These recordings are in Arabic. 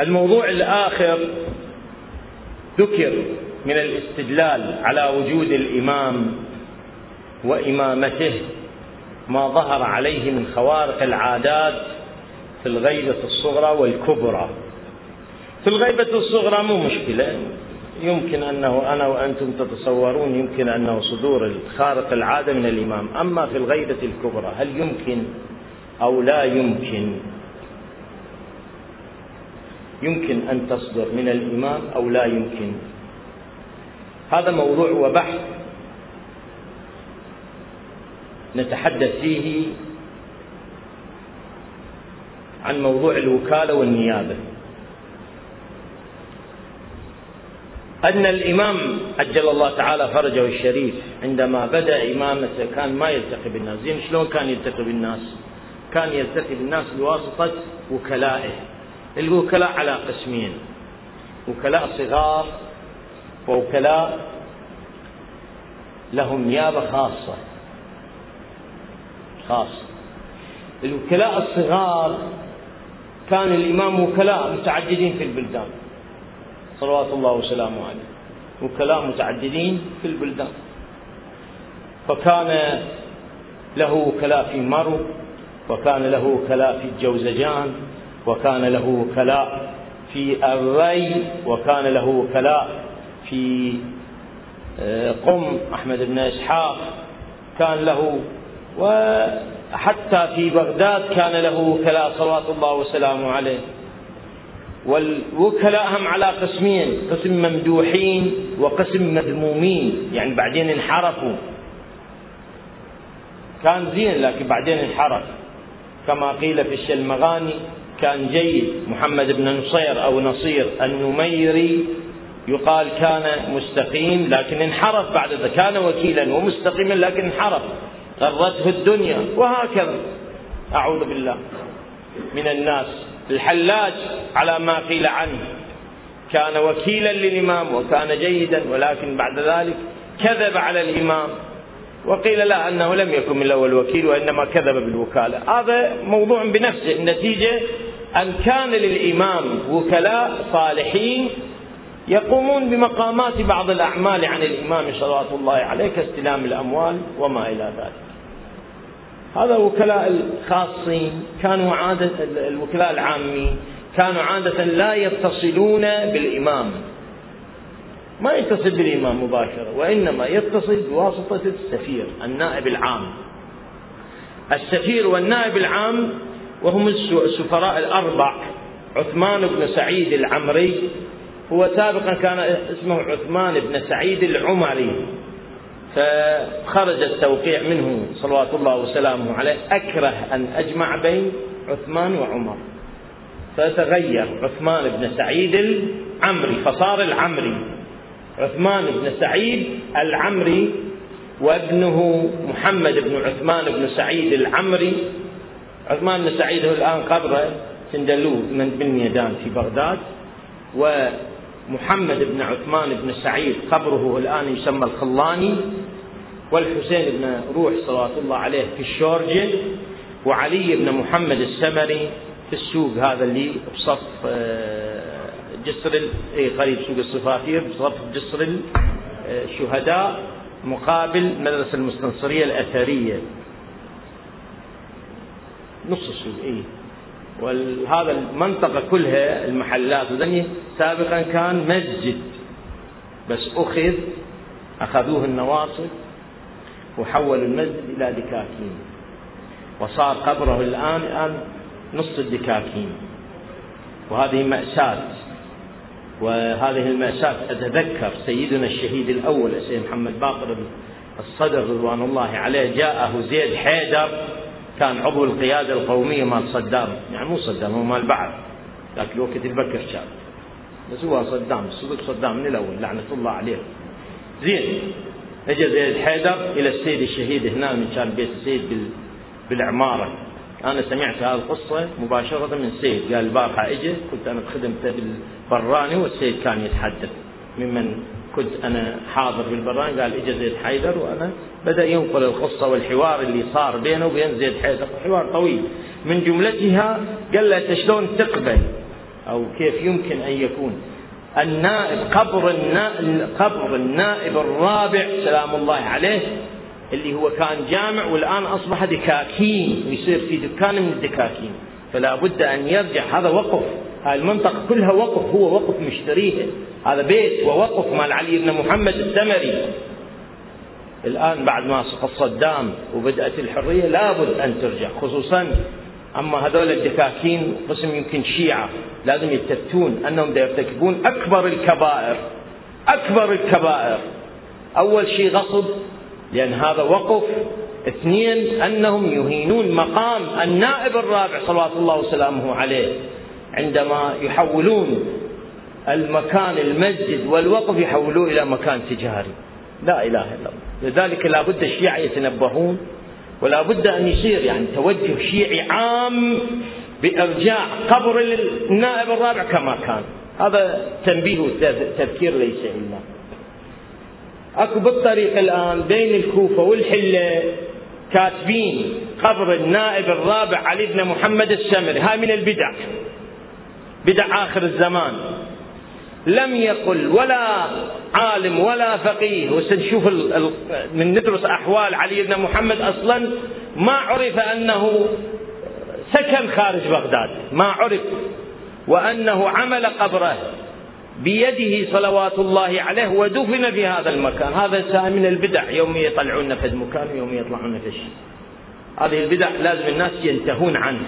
الموضوع الآخر ذكر من الاستدلال على وجود الإمام وإمامته ما ظهر عليه من خوارق العادات في الغيبة الصغرى والكبرى. في الغيبة الصغرى مو مشكلة. يمكن أنه أنا وأنتم تتصورون يمكن أنه صدور خارق العادة من الإمام. أما في الغيبة الكبرى هل يمكن أو لا يمكن يمكن أن تصدر من الإمام أو لا يمكن. هذا موضوع وبحث نتحدث فيه عن موضوع الوكالة والنيابة. أن الإمام عجل الله تعالى فرجه الشريف عندما بدأ إمامته كان ما يلتقي بالناس. زين شلون كان يلتقي بالناس؟ كان يلتقي بالناس بواسطة وكلائه. الوكلاء على قسمين. وكلاء صغار ووكلاء لهم نيابة خاصة. خاصة. الوكلاء الصغار كان الإمام وكلاء متعددين في البلدان. صلوات الله وسلامه عليه. وكلاء متعددين في البلدان. فكان له وكلاء في مرو وكان له وكلاء في الجوزجان وكان له وكلاء في الري وكان له وكلاء في آه، قم أحمد بن إسحاق كان له وحتى في بغداد كان له وكلاء صلوات الله وسلامه عليه. والوكلاء هم على قسمين قسم ممدوحين وقسم مذمومين يعني بعدين انحرفوا. كان زين لكن بعدين انحرف. كما قيل في الشلمغاني كان جيد محمد بن نصير أو نصير النميري يقال كان مستقيم لكن انحرف بعد ذلك كان وكيلا ومستقيما لكن انحرف غرته الدنيا وهكذا. أعوذ بالله من الناس. الحلاج على ما قيل عنه. كان وكيلا للإمام وكان جيدا ولكن بعد ذلك كذب على الإمام. وقيل لا أنه لم يكن من الأول وكيل وإنما كذب بالوكالة. هذا موضوع بنفسه النتيجة أن كان للإمام وكلاء صالحين يقومون بمقامات بعض الأعمال عن الإمام صلوات الله عليه كاستلام الأموال وما إلى ذلك. هذا وكلاء الخاصين كانوا عادة الوكلاء العامين كانوا عادة لا يتصلون بالإمام. ما يتصل بالإمام مباشرة وإنما يتصل بواسطة السفير النائب العام. السفير والنائب العام وهم السفراء الأربع عثمان بن سعيد العمري هو سابقا كان اسمه عثمان بن سعيد العمري فخرج التوقيع منه صلوات الله وسلامه عليه أكره أن أجمع بين عثمان وعمر فتغير عثمان بن سعيد العمري فصار العمري. عثمان بن سعيد العمري وابنه محمد بن عثمان بن سعيد العمري عثمان بن سعيد هو الآن قبره سندلو من بن ميدان في بغداد. ومحمد بن عثمان بن سعيد قبره الآن يسمى الخلاني. والحسين بن روح صلوات الله عليه في الشورجة. وعلي بن محمد السمري في السوق هذا اللي بصف آه، جسر اي قريب سوق الصفافير بصف جسر الشهداء مقابل مدرسة المستنصرية الأثرية نص السوق اي وهذا المنطقة كلها المحلات وذني سابقا كان مسجد. بس أخذ أخذوه النواصب وحولوا المسجد إلى دكاكين. وصار قبره الآن الآن نص الدكاكين. وهذه مأساة. وهذه المأساة أتذكر سيدنا الشهيد الأول سيد محمد باقر الصدر رضوان الله عليه جاءه زيد حيدر. كان عضو القيادة القومية مال صدام. يعني مو صدام هو مال بعد. ذاك الوقت البكر شاب. بس هو صدام السلوك صدام من الأول لعنة الله عليه. زين اجى زيد حيدر إلى السيد الشهيد هنا من كان بيت السيد بالعمارة. أنا سمعت هذه القصة مباشرة من السيد قال البارحة اجى كنت أنا بخدمته بالبراني والسيد كان يتحدث. ممن كنت أنا حاضر بالبراني قال اجى زيد حيدر وأنا بدأ ينقل القصة والحوار اللي صار بينه وبين زيد حيدر. حوار طويل. من جملتها قال له أنت شلون تقبل؟ أو كيف يمكن أن يكون؟ النائب قبر النائب, قبر النائب الرابع سلام الله عليه اللي هو كان جامع والآن أصبح دكاكين ويصير في دكان من الدكاكين. فلا بد أن يرجع هذا وقف. المنطقة كلها وقف هو وقف مشتريه. هذا بيت ووقف مال علي بن محمد السمري الآن بعد ما سقط صدام وبدأت الحرية لابد أن ترجع خصوصا أما هذول الدكاكين قسم يمكن شيعة لازم يتفتون أنهم يرتكبون أكبر الكبائر أكبر الكبائر. أول شيء غصب لأن هذا وقف. اثنين أنهم يهينون مقام النائب الرابع صلوات الله وسلامه عليه. عندما يحولون المكان المسجد والوقف يحولوه إلى مكان تجاري. لا إله إلا الله. لذلك لا بد الشيعة يتنبهون ولا بد أن يصير يعني توجه شيعي عام بإرجاع قبر النائب الرابع كما كان. هذا تنبيه وتذكير ليس إلا. أكو بالطريق الآن بين الكوفة والحلة كاتبين قبر النائب الرابع علي بن محمد السمري. هاي من البدع. بدع آخر الزمان. لم يقل ولا عالم ولا فقيه. وسنشوف من ندرس أحوال علي بن محمد أصلا ما عرف أنه سكن خارج بغداد. ما عرف. وأنه عمل قبره بيده صلوات الله عليه ودفن في هذا المكان. هذا من البدع. يوم يطلعون في المكان ويوم يطلعون في الشيء. هذه البدع لازم الناس ينتهون عنه.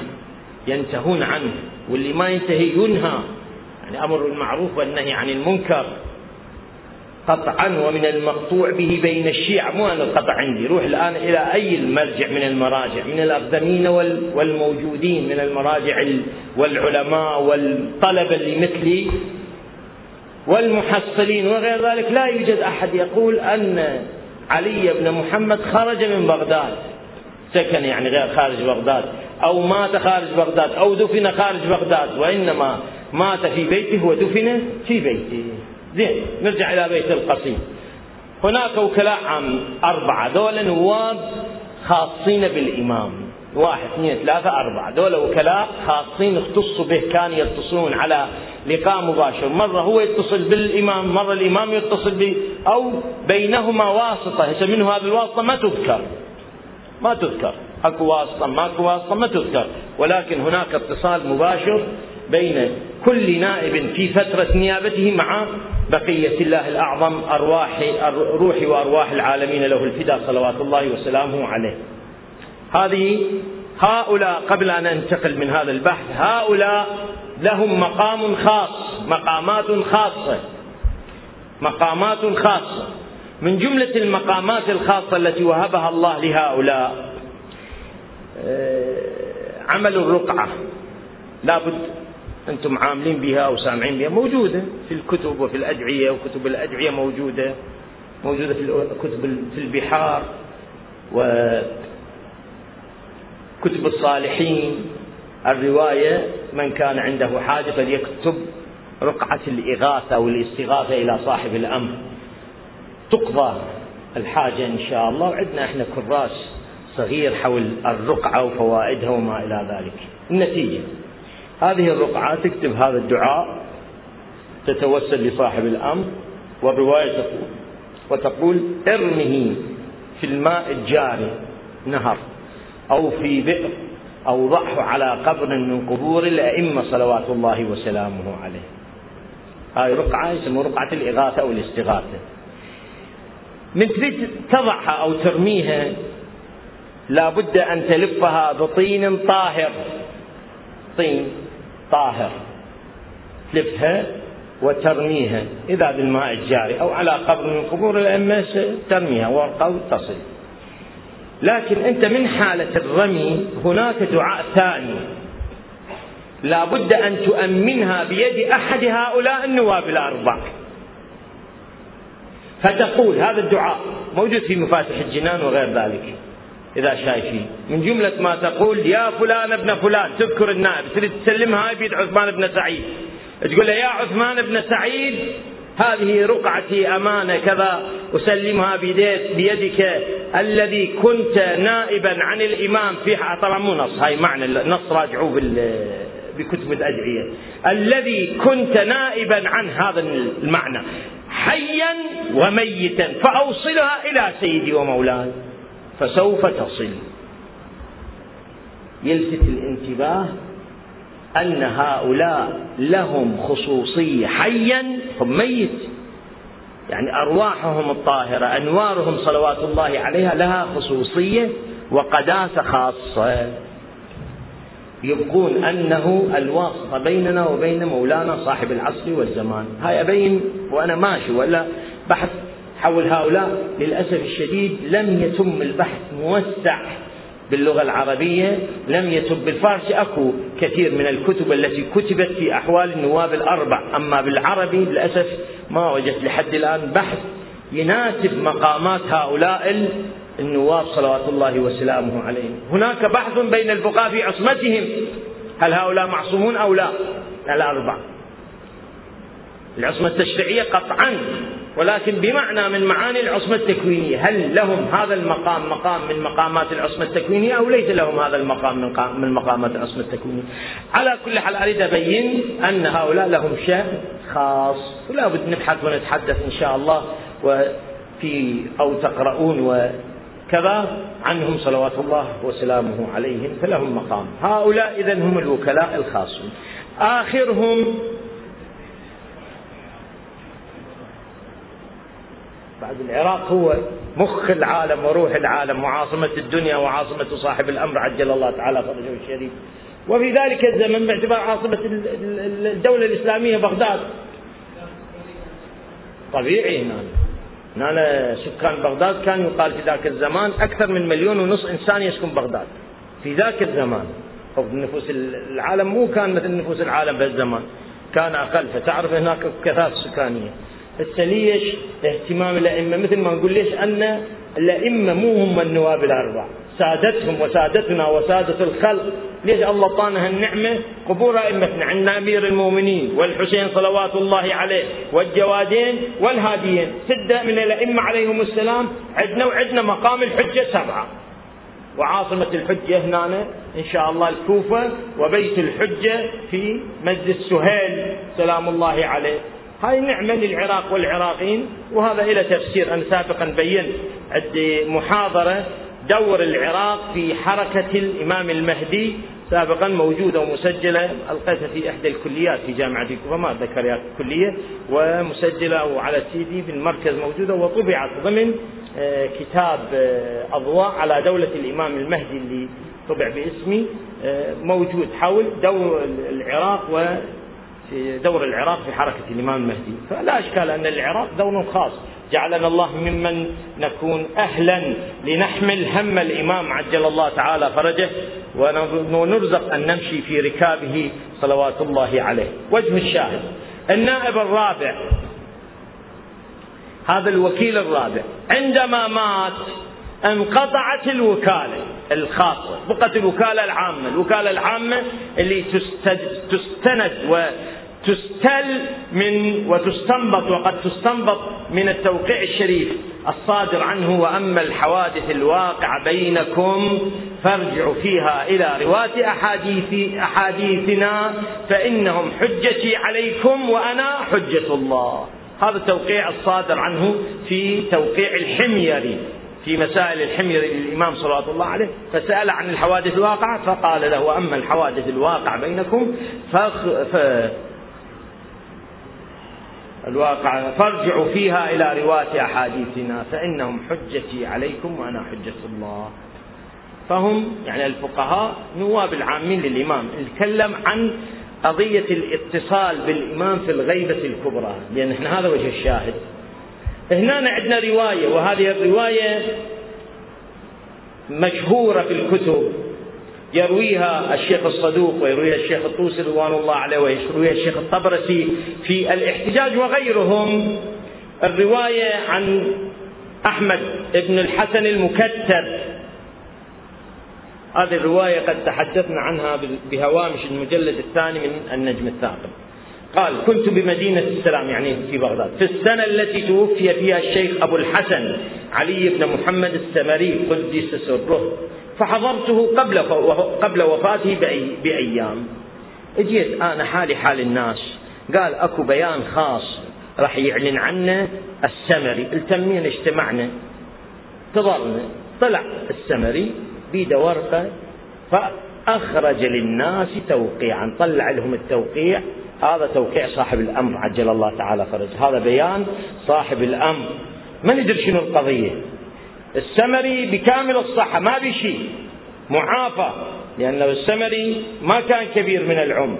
ينتهون عنه. واللي ما ينتهي ينهى. يعني أمر بالمعروف والنهي عن المنكر. قطعا ومن المقطوع به بين الشيعة. مو أنا القطع عندي روح الآن إلى أي المرجع من المراجع؟ من الأقدمين والموجودين من المراجع والعلماء والطلبة اللي مثلي والمحصلين وغير ذلك. لا يوجد أحد يقول أن علي بن محمد خرج من بغداد. سكن يعني غير خارج بغداد. أو مات خارج بغداد أو دفن خارج بغداد وإنما مات في بيته ودفن في بيته. زين نرجع إلى بيت القصيم. هناك وكلاء عام أربعة دول نواب خاصين بالإمام. واحد اثنين ثلاثة أربعة. دول وكلاء خاصين اختصوا به كانوا يتصلون على لقاء مباشر. مرة هو يتصل بالإمام مرة الإمام يتصل به أو بينهما واسطة. هسه منه هذه الواسطة ما تذكر. ما تذكر. أكو واسطة ماكو واسطة ما تذكر. ولكن هناك اتصال مباشر بين كل نائب في فترة نيابته مع بقية الله الأعظم أرواح روحي وأرواح العالمين له الفداء صلوات الله وسلامه عليه. هذه هؤلاء قبل أن أنتقل من هذا البحث هؤلاء لهم مقام خاص مقامات خاصة. مقامات خاصة. من جملة المقامات الخاصة التي وهبها الله لهؤلاء عمل الرقعة. لابد أنتم عاملين بها أو سامعين بها. موجودة في الكتب وفي الأدعية وكتب الأدعية موجودة موجودة في كتب في البحار وكتب الصالحين. الرواية من كان عنده حاجة فليكتب رقعة الإغاثة أو الاستغاثة إلى صاحب الأمر. تقضى الحاجة إن شاء الله. وعندنا إحنا كراس صغير حول الرقعة وفوائدها وما إلى ذلك. النتيجة. هذه الرقعة تكتب هذا الدعاء تتوسل لصاحب الأمر والرواية تقول وتقول ارمه في الماء الجاري نهر أو في بئر أو ضعه على قبر من قبور الأئمة صلوات الله وسلامه عليه. هاي رقعة يسموها رقعة الإغاثة أو الاستغاثة. من تريد تضعها أو ترميها لا بد أن تلفها بطين طاهر. طين طاهر. تلفها وترميها. إذا بالماء الجاري أو على قبر من قبور الأئمة ترميها. ورقة وتصل. لكن أنت من حالة الرمي هناك دعاء ثاني. لا بد أن تؤمنها بيد أحد هؤلاء النواب الأربع فتقول هذا الدعاء موجود في مفاتح الجنان وغير ذلك. إذا شايفين من جملة ما تقول يا فلان ابن فلان تذكر النائب تريد تسلمها بيد عثمان بن سعيد. تقول له يا عثمان بن سعيد هذه رقعتي أمانة كذا أسلمها بيدك الذي كنت نائبا عن الإمام في طبعا مو نص هاي معنى النص راجعوه بكتب الأدعية. الذي كنت نائبا عن هذا المعنى حيا وميتا فأوصلها إلى سيدي ومولاي. فسوف تصل. يلفت الانتباه أن هؤلاء لهم خصوصية حيا هم ميت. يعني أرواحهم الطاهرة أنوارهم صلوات الله عليها لها خصوصية وقداسة خاصة. يبقون أنه الواسطة بيننا وبين مولانا صاحب العصر والزمان. هاي أبين وأنا ماشي ولا بحث حول هؤلاء للأسف الشديد لم يتم البحث موسع باللغة العربية لم يتم بالفارسي أكو كثير من الكتب التي كتبت في أحوال النواب الأربع أما بالعربي للأسف ما وجدت لحد الآن بحث يناسب مقامات هؤلاء النواب صلوات الله وسلامه عليهم. هناك بحث بين الفقهاء في عصمتهم. هل هؤلاء معصومون أو لا؟ الأربع. العصمة التشريعية قطعا. ولكن بمعنى من معاني العصمة التكوينية هل لهم هذا المقام مقام من مقامات العصمة التكوينية أو ليس لهم هذا المقام من مقامات العصمة التكوينية؟ على كل حال أريد أبين أن هؤلاء لهم شأن خاص ولا بد نبحث ونتحدث إن شاء الله وفي أو تقرؤون وكذا عنهم صلوات الله وسلامه عليهم فلهم مقام. هؤلاء إذا هم الوكلاء الخاصون. آخرهم بعد العراق هو مخ العالم وروح العالم وعاصمة الدنيا وعاصمة صاحب الأمر عجل الله تعالى فرجه الشريف. وفي ذلك الزمن باعتبار عاصمة الدولة الإسلامية بغداد. طبيعي هنا. هنا سكان بغداد كان يقال في ذاك الزمان أكثر من مليون ونصف إنسان يسكن بغداد. في ذاك الزمان. نفوس العالم مو كان مثل نفوس العالم بهالزمان. كان أقل. فتعرف هناك كثافة سكانية. هسه ليش؟ اهتمام الأئمة. مثل ما نقول ليش؟ أن الأئمة مو هم النواب الاربع سادتهم وسادتنا وسادة الخلق. ليش الله طانا هالنعمة؟ قبور أئمتنا. عندنا أمير المؤمنين والحسين صلوات الله عليه والجوادين والهاديين. سده من الأئمة عليهم السلام. عندنا وعندنا مقام الحجة سبعة. وعاصمة الحجة هنا إن شاء الله الكوفة وبيت الحجة في مسجد سهيل. سلام الله عليه. هاي نعمة للعراق والعراقيين وهذا إلى تفسير أنا سابقا بينت عندي محاضرة دور العراق في حركة الإمام المهدي سابقا موجودة ومسجلة ألقيتها في إحدى الكليات في جامعة الكوفة ما أتذكر الكلية ومسجلة وعلى السي دي في المركز موجودة وطبعت ضمن آه، كتاب آه، أضواء على دولة الإمام المهدي اللي طبع باسمي آه، موجود حول دور العراق و دور العراق في حركة الإمام المهدي. فلا إشكال أن العراق دور خاص. جعلنا الله ممن نكون أهلا لنحمل هم الإمام عجل الله تعالى فرجه ونرزق أن نمشي في ركابه صلوات الله عليه. وجه الشاهد النائب الرابع هذا الوكيل الرابع عندما مات انقطعت الوكالة الخاصة. بقت الوكالة العامة الوكالة العامة اللي تستند تستل من وتستنبط وقد تستنبط من التوقيع الشريف الصادر عنه وأما الحوادث الواقعه بينكم فارجعوا فيها إلى رواة احاديث أحاديثنا فإنهم حجتي عليكم وأنا حجة الله. هذا التوقيع الصادر عنه في توقيع الحميري في مسائل الحميري للإمام صلوات الله عليه فسأل عن الحوادث الواقعة فقال له أما الحوادث الواقعة بينكم الواقع. فارجعوا فيها إلى رواة أحاديثنا. فإنهم حجتي عليكم وأنا حجة الله. فهم يعني الفقهاء نواب العامين للإمام. نتكلم عن قضية الاتصال بالإمام في الغيبة الكبرى. لأن إحنا هذا وجه الشاهد. هنا عندنا رواية وهذه الرواية مشهورة في الكتب. يرويها الشيخ الصدوق ويرويها الشيخ الطوسي رضوان الله عليه ويرويها الشيخ الطبرسي في الاحتجاج وغيرهم. الرواية عن أحمد بن الحسن المكتب. هذه الرواية قد تحدثنا عنها بهوامش المجلد الثاني من النجم الثاقب. قال كنت بمدينة السلام يعني في بغداد. في السنة التي توفي فيها الشيخ أبو الحسن علي بن محمد السمري قدس سره. فحضرته قبل قبل وفاته بأيام. اجيت أنا حالي حال الناس. قال أكو بيان خاص راح يعلن عنه السمري. التمين اجتمعنا. انتظرنا. طلع السمري بيده ورقة فأخرج للناس توقيعا. طلع لهم التوقيع. هذا توقيع صاحب الأمر عجل الله تعالى فرج هذا بيان صاحب الأمر. ما ندري شنو القضية؟ السمري بكامل الصحة ما بشيء معافى لأنه السمري ما كان كبير من العمر.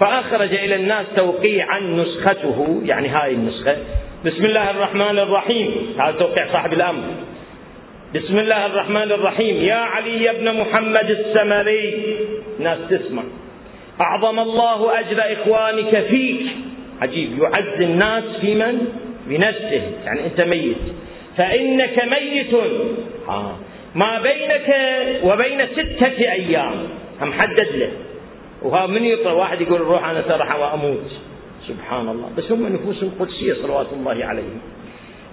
فأخرج إلى الناس توقيعا نسخته يعني هاي النسخة. بسم الله الرحمن الرحيم. هذا توقيع صاحب الأمر. بسم الله الرحمن الرحيم. يا علي بن محمد السمري. ناس تسمع. أعظم الله أجر إخوانك فيك. عجيب. يعز الناس في من؟ بنفسه يعني أنت ميت. فإنك ميت. آه. ما بينك وبين ستة أيام. هم حدد له. وها من يطلع؟ واحد يقول روح أنا سرح وأموت سبحان الله. بس هم نفوسهم قدسية صلوات الله عليهم.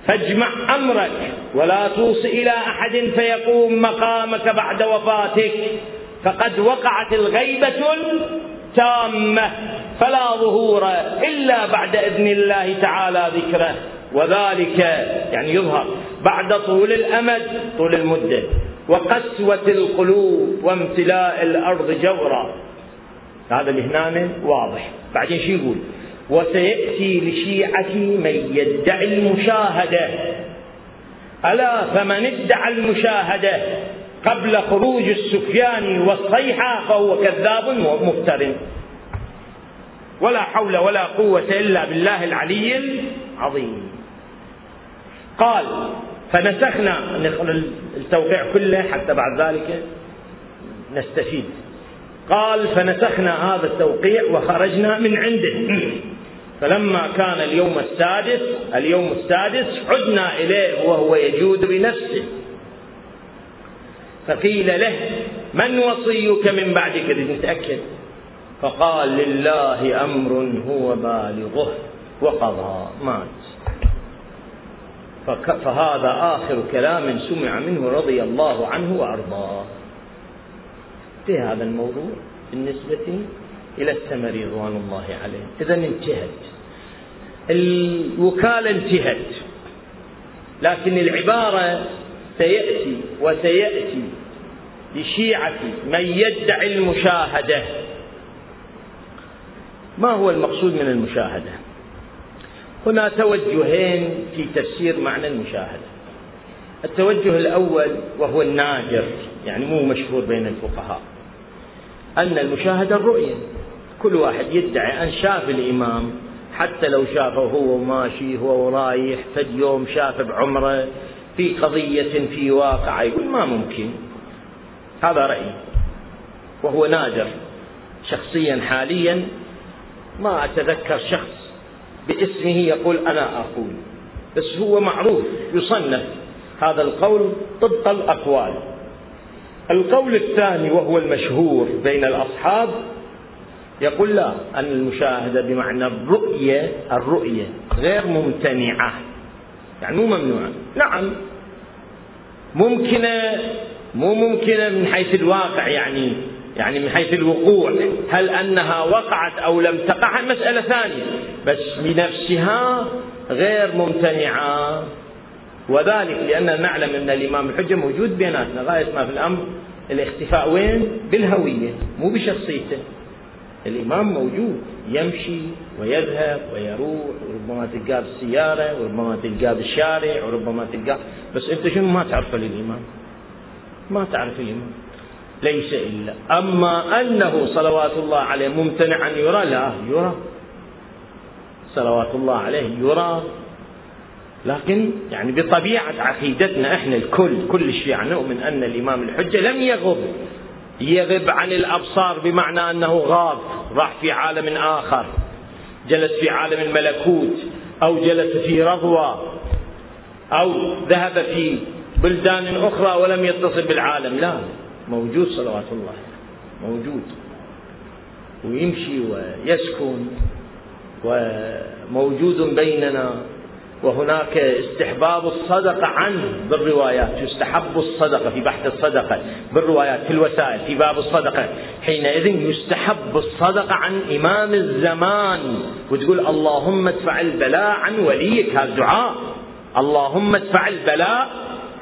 فاجمع أمرك ولا توص إلى أحد فيقوم مقامك بعد وفاتك. فقد وقعت الغيبة التامة. فلا ظهور إلا بعد إذن الله تعالى ذكره. وذلك يعني يظهر بعد طول الأمد طول المدة. وقسوة القلوب وامتلاء الأرض جورا. هذا اللي هنا واضح. بعدين شو يقول؟ وسيأتي لشيعتي من يدعي المشاهدة. ألا فمن ادعى المشاهدة قبل خروج السفيان والصيحة فهو كذاب مفتر ولا حول ولا قوة إلا بالله العلي العظيم. قال فنسخنا التوقيع كله حتى بعد ذلك نستفيد. قال فنسخنا هذا التوقيع وخرجنا من عنده. فلما كان اليوم السادس اليوم السادس عدنا إليه وهو يجود بنفسه. فقيل له من وصيك من بعد كذا نتأكد. فقال لله أمر هو بالغه وقضى مات فهذا آخر كلام سمع منه رضي الله عنه وأرضاه. في هذا الموضوع بالنسبة إلى السمري رضوان الله عليه. إذا انتهت. الوكالة انتهت. لكن العبارة سيأتي وسيأتي لشيعة من يدعي المشاهدة. ما هو المقصود من المشاهدة؟ هنا توجهين في تفسير معنى المشاهدة. التوجه الأول وهو النادر يعني مو مشهور بين الفقهاء. أن المشاهدة الرؤية. كل واحد يدعي أن شاف الإمام حتى لو شافه هو ماشي هو رايح فد يوم شاف بعمرة في قضية في واقع يقول ما ممكن. هذا رأيي وهو نادر شخصيا حاليا ما أتذكر شخص باسمه يقول أنا أقول. بس هو معروف يصنف. هذا القول طبق الأقوال. القول الثاني وهو المشهور بين الأصحاب يقول لا أن المشاهدة بمعنى الرؤية الرؤية غير ممتنعة. يعني مو ممنوعة. نعم. ممكنة مو ممكنة من حيث الواقع يعني يعني من حيث الوقوع. هل أنها وقعت أو لم تقع؟ مسألة ثانية. بس بنفسها غير ممتنعة. وذلك لأننا نعلم أن الإمام الحجة موجود بيناتنا غاية ما في الأمر الاختفاء وين؟ بالهوية مو بشخصيته. الإمام موجود يمشي ويذهب ويروح وربما تلقاه بالسيارة وربما تلقاه بالشارع وربما تلقاه بس أنت شنو؟ ما تعرفه للإمام. ما تعرف الإمام. ليس إلا. أما أنه صلوات الله عليه ممتنع أن يرى؟ لا يرى. صلوات الله عليه يرى لكن يعني بطبيعة عقيدتنا إحنا الكل كل الشيعة نؤمن أن الإمام الحجة لم يغب. يغب عن الأبصار بمعنى أنه غاب راح في عالم آخر. جلس في عالم الملكوت أو جلس في رضوى أو ذهب في بلدان أخرى ولم يتصل بالعالم. لا موجود صلوات الله موجود. ويمشي ويسكن. وموجود بيننا وهناك استحباب الصدقة عنه بالروايات يستحب الصدقة في بحث الصدقة بالروايات في الوسائل في باب الصدقة. حينئذ يستحب الصدقة عن إمام الزمان وتقول اللهم ادفع البلاء عن وليك هذا دعاء. اللهم ادفع البلاء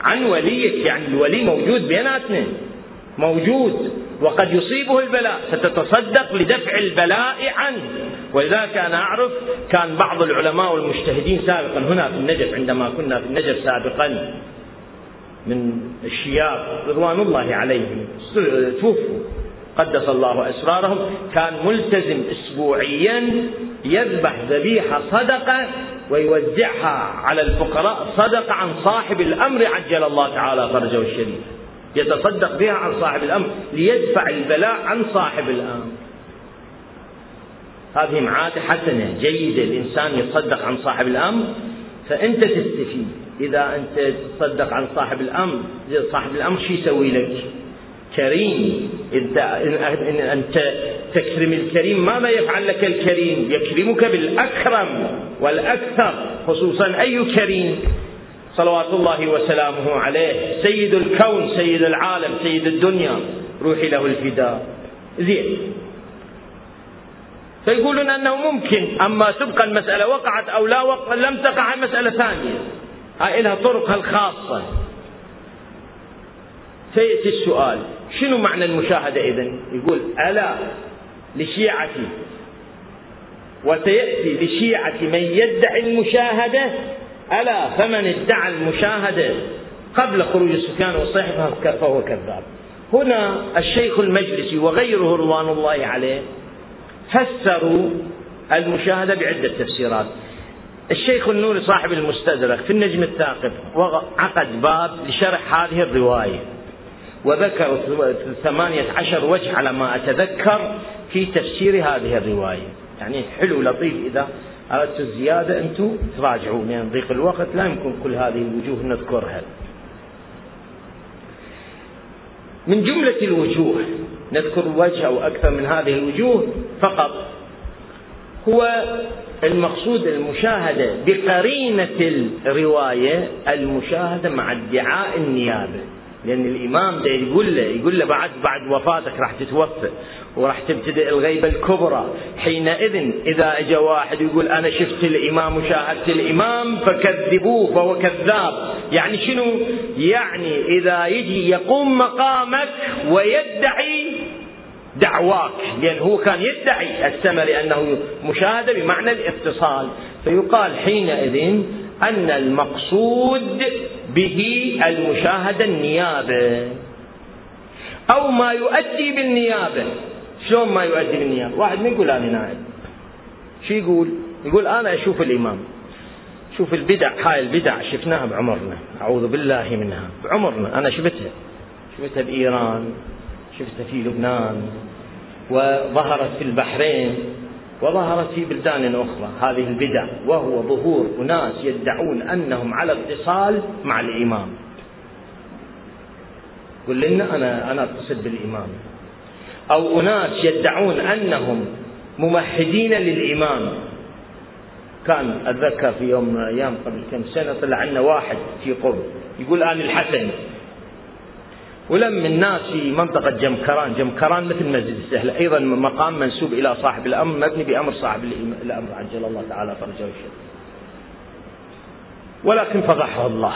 عن وليك يعني الولي موجود بيناتنا موجود. وقد يصيبه البلاء. فتتصدق لدفع البلاء عنه. ولذلك أنا أعرف كان بعض العلماء والمجتهدين سابقا هنا في النجف عندما كنا في النجف سابقا من الشياب رضوان الله عليهم توفوا. قدس الله أسرارهم. كان ملتزم أسبوعيا يذبح ذبيحة صدقة ويوزعها على الفقراء صدقة عن صاحب الأمر عجل الله تعالى فرجه الشريف. يتصدق بها عن صاحب الأمر ليدفع البلاء عن صاحب الأمر. هذه عادة حسنة جيدة الإنسان يتصدق عن صاحب الأمر. فأنت تستفيد. إذا أنت تتصدق عن صاحب الأمر صاحب الأمر شو يسوي لك؟ كريم. إن أنت تكرم الكريم ماذا يفعل لك الكريم؟ يكرمك بالأكرم والأكثر خصوصا أي كريم؟ صلوات الله وسلامه عليه. سيد الكون سيد العالم سيد الدنيا. روحي له الفداء. زين. فيقولون أنه ممكن أما تبقى المسألة وقعت أو لا وقع لم تقع مساله ثانية. هاي لها طرقها الخاصة. فياتي السؤال شنو معنى المشاهدة اذا يقول ألا لشيعتي وسيأتي لشيعة من يدعي المشاهدة ألا فمن ادعى المشاهدة قبل خروج سفيان وصحبه فهو كذاب. هنا الشيخ المجلسي وغيره رضوان الله عليه فسروا المشاهدة بعدة تفسيرات. الشيخ النوري صاحب المستدرك في النجم الثاقب عقد باب لشرح هذه الرواية وذكر ثمانية عشر وجه على ما أتذكر في تفسير هذه الرواية. يعني حلو لطيف إذا أردت الزيادة أنتم تراجعوا لأن ضيق الوقت لا يمكن كل هذه الوجوه نذكرها. من جملة الوجوه نذكر وجه أو أكثر من هذه الوجوه فقط. هو المقصود المشاهدة بقرينة الرواية المشاهدة مع ادعاء النيابة. لأن الإمام ده يقول له يقول له بعد بعد وفاتك راح تتوفى وراح تبتدئ الغيبة الكبرى. حينئذ إذا اجى واحد يقول أنا شفت الإمام وشاهدت الإمام فكذبوه فهو كذاب. يعني شنو؟ يعني إذا يجي يقوم مقامك ويدعي دعواك لأن هو كان يدعي السمع لأنه مشاهدة بمعنى الاتصال. فيقال حينئذ أن المقصود به المشاهدة النيابة. أو ما يؤدي بالنيابة. شلون ما يؤدي بالنيابة؟ واحد ما يقول أنا نائب. شو يقول؟ يقول أنا أشوف الإمام. شوف البدع هاي البدع شفناها بعمرنا. أعوذ بالله منها. بعمرنا أنا شفتها. شفتها بإيران شفتها في لبنان وظهرت في البحرين. وظهرت في بلدان أخرى هذه البدع وهو ظهور أناس يدعون أنهم على اتصال مع الإمام. قل لنا أنا أنا أتصل بالإمام. أو أناس يدعون أنهم ممهدين للإمام. كان أتذكر في يوم من الأيام قبل كم سنة طلع عنا واحد في قرب يقول أنا الحسن ولم من ناس في منطقة جمكران. جمكران مثل مسجد السهلة أيضا مقام منسوب إلى صاحب الأمر مبني بأمر صاحب الأمر عجل الله تعالى فرجه الشريف ولكن فضحه الله.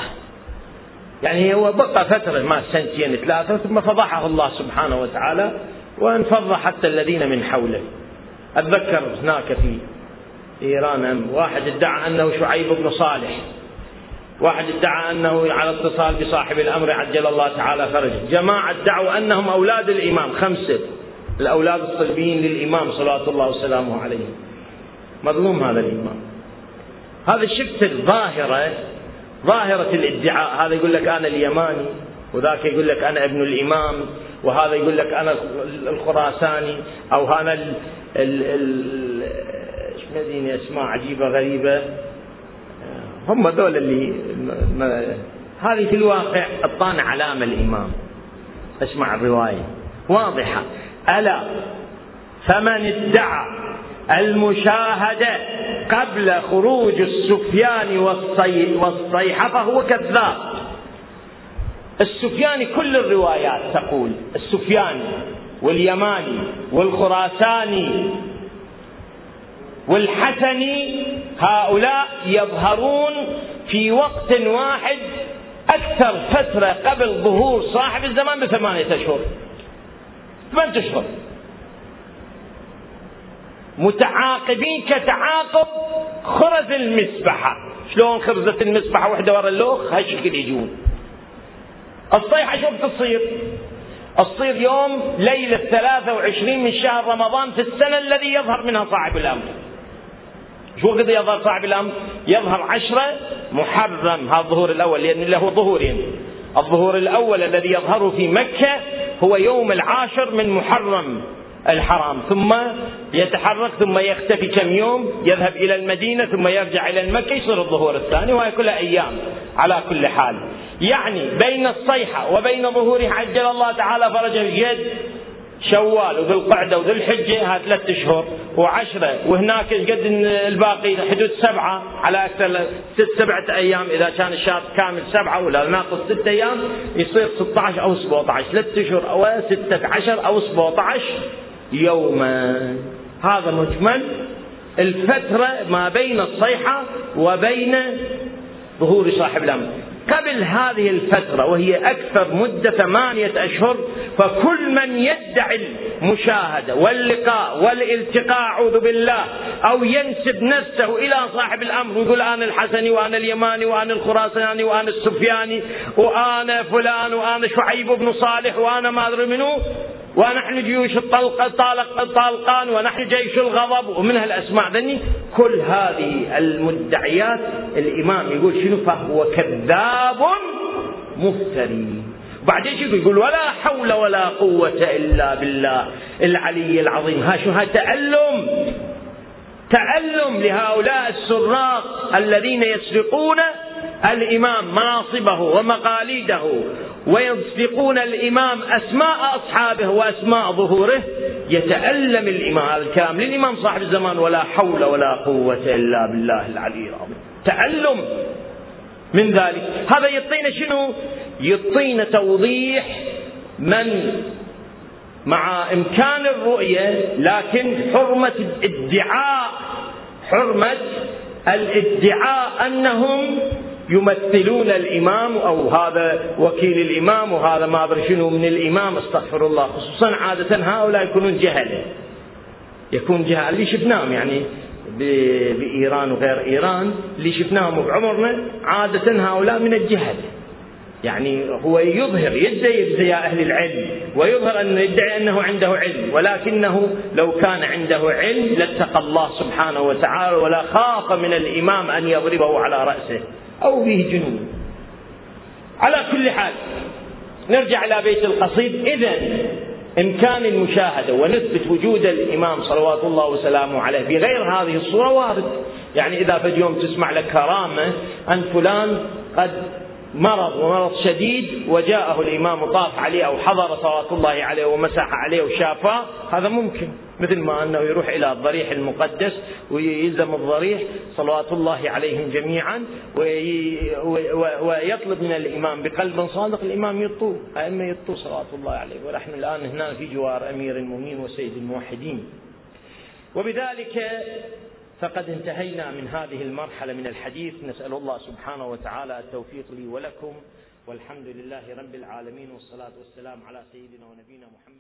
يعني هو بقى فترة ما سنتين ثلاثة ثم فضحه الله سبحانه وتعالى وانفض حتى الذين من حوله. أتذكر هناك في إيران واحد ادعى أنه شعيب بن صالح. واحد ادعى أنه على اتصال بصاحب الأمر عجل الله تعالى فرجه جماعة ادعوا أنهم أولاد الإمام خمسة. الأولاد الصلبيين للإمام صلوات الله وسلامه عليه. مظلوم هذا الإمام. هذا شفت الظاهرة ظاهرة الادعاء. هذا يقول لك أنا اليماني وذاك يقول لك أنا ابن الإمام وهذا يقول لك أنا الخراساني أو أنا ال ال ال مدينة أسماء عجيبة غريبة. هم ذول اللي هذه في الواقع الطان علامة الإمام. أسمع الرواية. واضحة. ألا فمن ادعى المشاهدة قبل خروج السفيان والصيحة فهو كذاب. السفياني كل الروايات تقول السفياني واليماني والخراساني والحسني هؤلاء يظهرون في وقت واحد أكثر فترة قبل ظهور صاحب الزمان بثمانية أشهر. ثمانية أشهر. متعاقبين كتعاقب خرز المسبحة. شلون خرزت المسبحة وحدة ورا اللوخ؟ هالشكل يجون. الصيحة شوف تصير؟ تصير يوم ليلة 23 من شهر رمضان في السنة الذي يظهر منها صاحب الأمر. شو وقت يظهر صاحب الأمر يظهر عشرة محرم هذا الظهور الأول لأن له ظهورين. الظهور الأول الذي يظهر في مكة هو يوم العاشر من محرم الحرام ثم يتحرك ثم يختفي كم يوم يذهب إلى المدينة ثم يرجع إلى المكة يصير الظهور الثاني وهي كلها أيام على كل حال. يعني بين الصيحة وبين ظهوره عجل الله تعالى فرجه الجد شوال وذو القعدة وذو الحجة ها ثلاث أشهر وعشرة. وهناك قد الباقي حدود سبعة على أكثر ست سبعة أيام إذا كان الشهر كامل سبعة ولا ناقص ست أيام يصير 16 أو 17 ثلاث أشهر أو 16 أو 17 يوما. هذا مجمل. الفترة ما بين الصيحة وبين ظهور صاحب الأمر. قبل هذه الفترة وهي أكثر مدة ثمانية أشهر فكل من يدعي المشاهدة واللقاء والالتقاء أعوذ بالله أو ينسب نفسه إلى صاحب الأمر ويقول أنا الحسني وأنا اليماني وأنا الخراساني وأنا السفياني وأنا فلان وأنا شعيب بن صالح وأنا ما أدري منو ونحن جيوش الطلق الطالقان ونحن جيش الغضب ومن هالأسماء ذني كل هذه المدعيات الإمام يقول شنو؟ فهو كذاب مفتري. بعدين شو يقول؟ ولا حول ولا قوة إلا بالله. العلي العظيم. ها شو؟ ها تألم. تألم لهؤلاء السراق الذين يسرقون الإمام مناصبه ومقاليده ويصدقون الإمام أسماء أصحابه وأسماء ظهوره. يتألم الإمام الكامل. الإمام صاحب الزمان. ولا حول ولا قوة إلا بالله العلي العظيم. تألم من ذلك. هذا يعطينا شنو؟ يعطينا توضيح من؟ مع إمكان الرؤية لكن حرمة الادعاء حرمة الادعاء أنهم يمثلون الإمام أو هذا وكيل الإمام وهذا ما أدري شنو من الإمام أستغفر الله. خصوصا عادة هؤلاء يكونون جهلة يكون جهل. اللي شفناهم يعني بإيران وغير إيران اللي شفناهم بعمرنا عادة هؤلاء من الجهل. يعني هو يظهر يدعي بزياء أهل العلم ويظهر أنه يدعي أنه عنده علم ولكنه لو كان عنده علم لاتقى الله سبحانه وتعالى ولا خاف من الإمام أن يضربه على رأسه أو به جنون. على كل حال نرجع إلى بيت القصيد. إذا إمكان المشاهدة ونثبت وجود الإمام صلوات الله وسلامه عليه بغير هذه الصورة وارد. يعني إذا في يوم تسمع لك كرامة أن فلان قد مرض ومرض شديد وجاءه الإمام طاف عليه أو حضر صلوات الله عليه ومسح عليه وشافاه هذا ممكن مثل ما أنه يروح إلى الضريح المقدس ويلزم الضريح صلوات الله عليهم جميعا ويطلب من الإمام بقلب صادق الإمام يطوه أئمة يطوه صلوات الله عليه ونحن الآن هنا في جوار أمير المؤمنين وسيد الموحدين. وبذلك فقد انتهينا من هذه المرحلة من الحديث. نسأل الله سبحانه وتعالى التوفيق لي ولكم والحمد لله رب العالمين والصلاة والسلام على سيدنا ونبينا محمد.